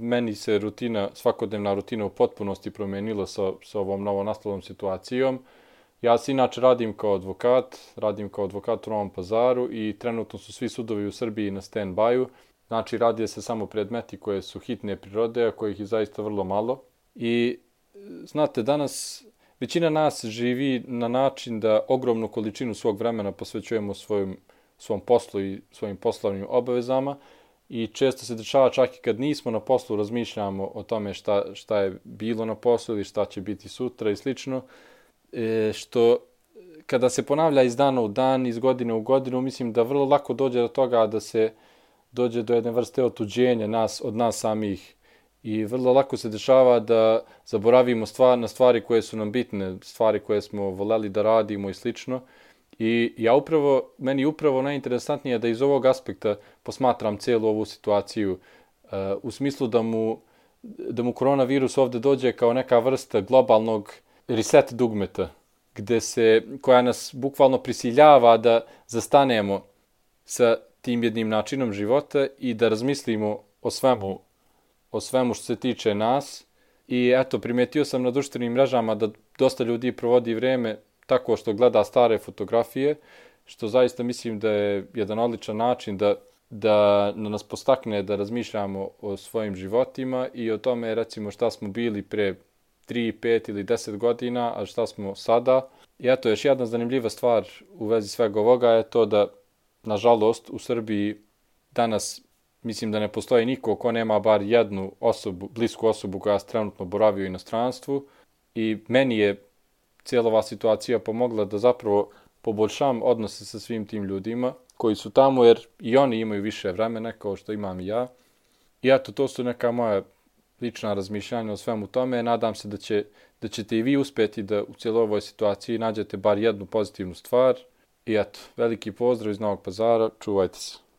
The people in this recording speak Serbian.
meni se rutina, svakodnevna rutina u potpunosti promenila sa, sa ovom novonastalom situacijom. Ja se inače radim kao advokat, radim kao advokat u Novom pazaru i trenutno su svi sudovi u Srbiji na stand-by-u. Znači, radi se samo predmeti koje su hitne prirode, a kojih je zaista vrlo malo. I, znate, danas većina nas živi na način da ogromnu količinu svog vremena posvećujemo svojom, svom poslu i svojim poslovnim obavezama i često se dešava čak i kad nismo na poslu razmišljamo o tome šta, šta je bilo na poslu ili šta će biti sutra i slično, e, što kada se ponavlja iz dana u dan, iz godine u godinu, mislim da vrlo lako dođe do toga da se dođe do jedne vrste otuđenja nas, od nas samih i vrlo lako se dešava da zaboravimo stvar, na stvari koje su nam bitne, stvari koje smo voleli da radimo i slično. I ja upravo, meni upravo najinteresantnije da iz ovog aspekta posmatram celu ovu situaciju uh, u smislu da mu, da mu koronavirus ovde dođe kao neka vrsta globalnog reset dugmeta, gde se, koja nas bukvalno prisiljava da zastanemo sa tim jednim načinom života i da razmislimo o svemu, o svemu što se tiče nas. I eto, primetio sam na društvenim mrežama da dosta ljudi provodi vreme tako što gleda stare fotografije, što zaista mislim da je jedan odličan način da, da nas postakne da razmišljamo o svojim životima i o tome recimo šta smo bili pre 3, 5 ili 10 godina, a šta smo sada. I eto, još jedna zanimljiva stvar u vezi svega ovoga je to da, nažalost, u Srbiji danas mislim da ne postoji niko ko nema bar jednu osobu, blisku osobu koja trenutno boravi u inostranstvu i meni je cijela ova situacija pomogla da zapravo poboljšam odnose sa svim tim ljudima koji su tamo, jer i oni imaju više vremena kao što imam i ja. I eto, to su neka moja lična razmišljanja o svemu tome. Nadam se da, će, da ćete i vi uspeti da u cijeloj ovoj situaciji nađete bar jednu pozitivnu stvar. I eto, veliki pozdrav iz Novog pazara, čuvajte se.